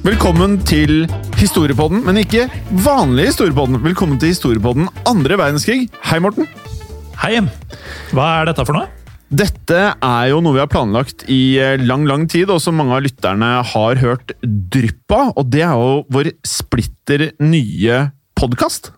Velkommen til historiepodden, men ikke vanlig historiepodden. Velkommen til historiepodden andre verdenskrig. Hei, Morten. Hei. Hva er dette for noe? Dette er jo noe vi har planlagt i eh, lang, lang tid, og som mange av lytterne har hørt dryppa. Og det er jo vår splitter nye podkast.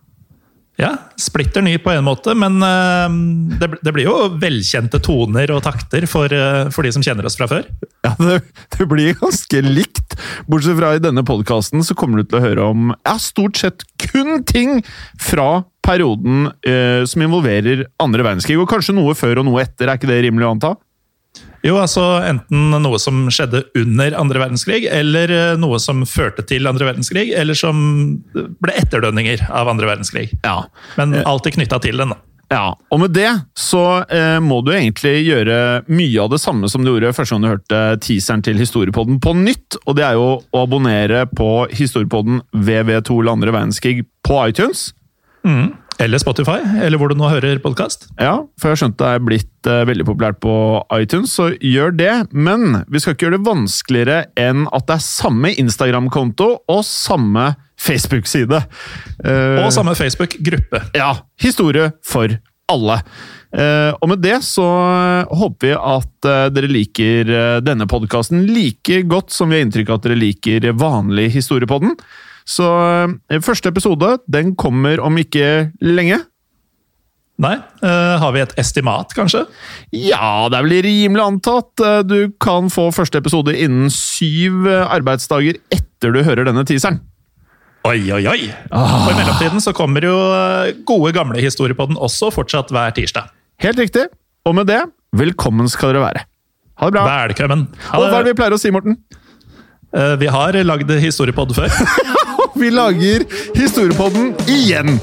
Ja, Splitter ny på en måte, men eh, det, det blir jo velkjente toner og takter for, eh, for de som kjenner oss fra før. Ja, det, det blir ganske likt. Bortsett fra i denne podkasten så kommer du til å høre om ja, stort sett kun ting fra perioden eh, som involverer andre verdenskrig. Og kanskje noe før og noe etter, er ikke det rimelig å anta? Jo, altså Enten noe som skjedde under andre verdenskrig, eller eh, noe som førte til andre verdenskrig, eller som ble etterdønninger av andre verdenskrig. Ja. Men alltid knytta til den. da. Ja, og med det så eh, må du egentlig gjøre mye av det samme som du gjorde første gang du hørte teaseren til Historiepodden på nytt, og det er jo å abonnere på Historiepodden VV2 eller andre verdenskrig på iTunes. Mm. Eller Spotify, eller hvor du nå hører podkast. Ja, for jeg har skjønt det er blitt uh, veldig populært på iTunes, så gjør det. Men vi skal ikke gjøre det vanskeligere enn at det er samme Instagram-konto og samme Facebook-side. Uh, Og samme Facebook-gruppe. Ja, historie for alle. Uh, og med det så håper vi at uh, dere liker uh, denne podkasten like godt som vi har inntrykk av at dere liker vanlig Historiepodden. Så eh, første episode den kommer om ikke lenge. Nei, Uh, har vi et estimat, kanskje? Ja, det er vel rimelig antatt. Eh, Du kan få første episode innen syv arbeidsdager etter du hører denne teaseren. Oi, oi, oi! Og I mellomtiden så kommer jo gode, gamle historier på den også fortsatt hver tirsdag. Helt riktig. Og med det, velkommen skal dere være. Ha det bra. Velkommen! Og hva er det vi pleier å si, Morten? Uh, Vi har lagd historiepod før. Vi lager Historiepodden igjen!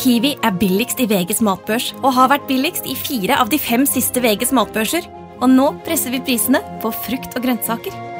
Kiwi er billigst i VGs matbørs og har vært billigst i fire av de fem siste VGs matbørser. Og nå presser vi prisene på frukt og grønnsaker.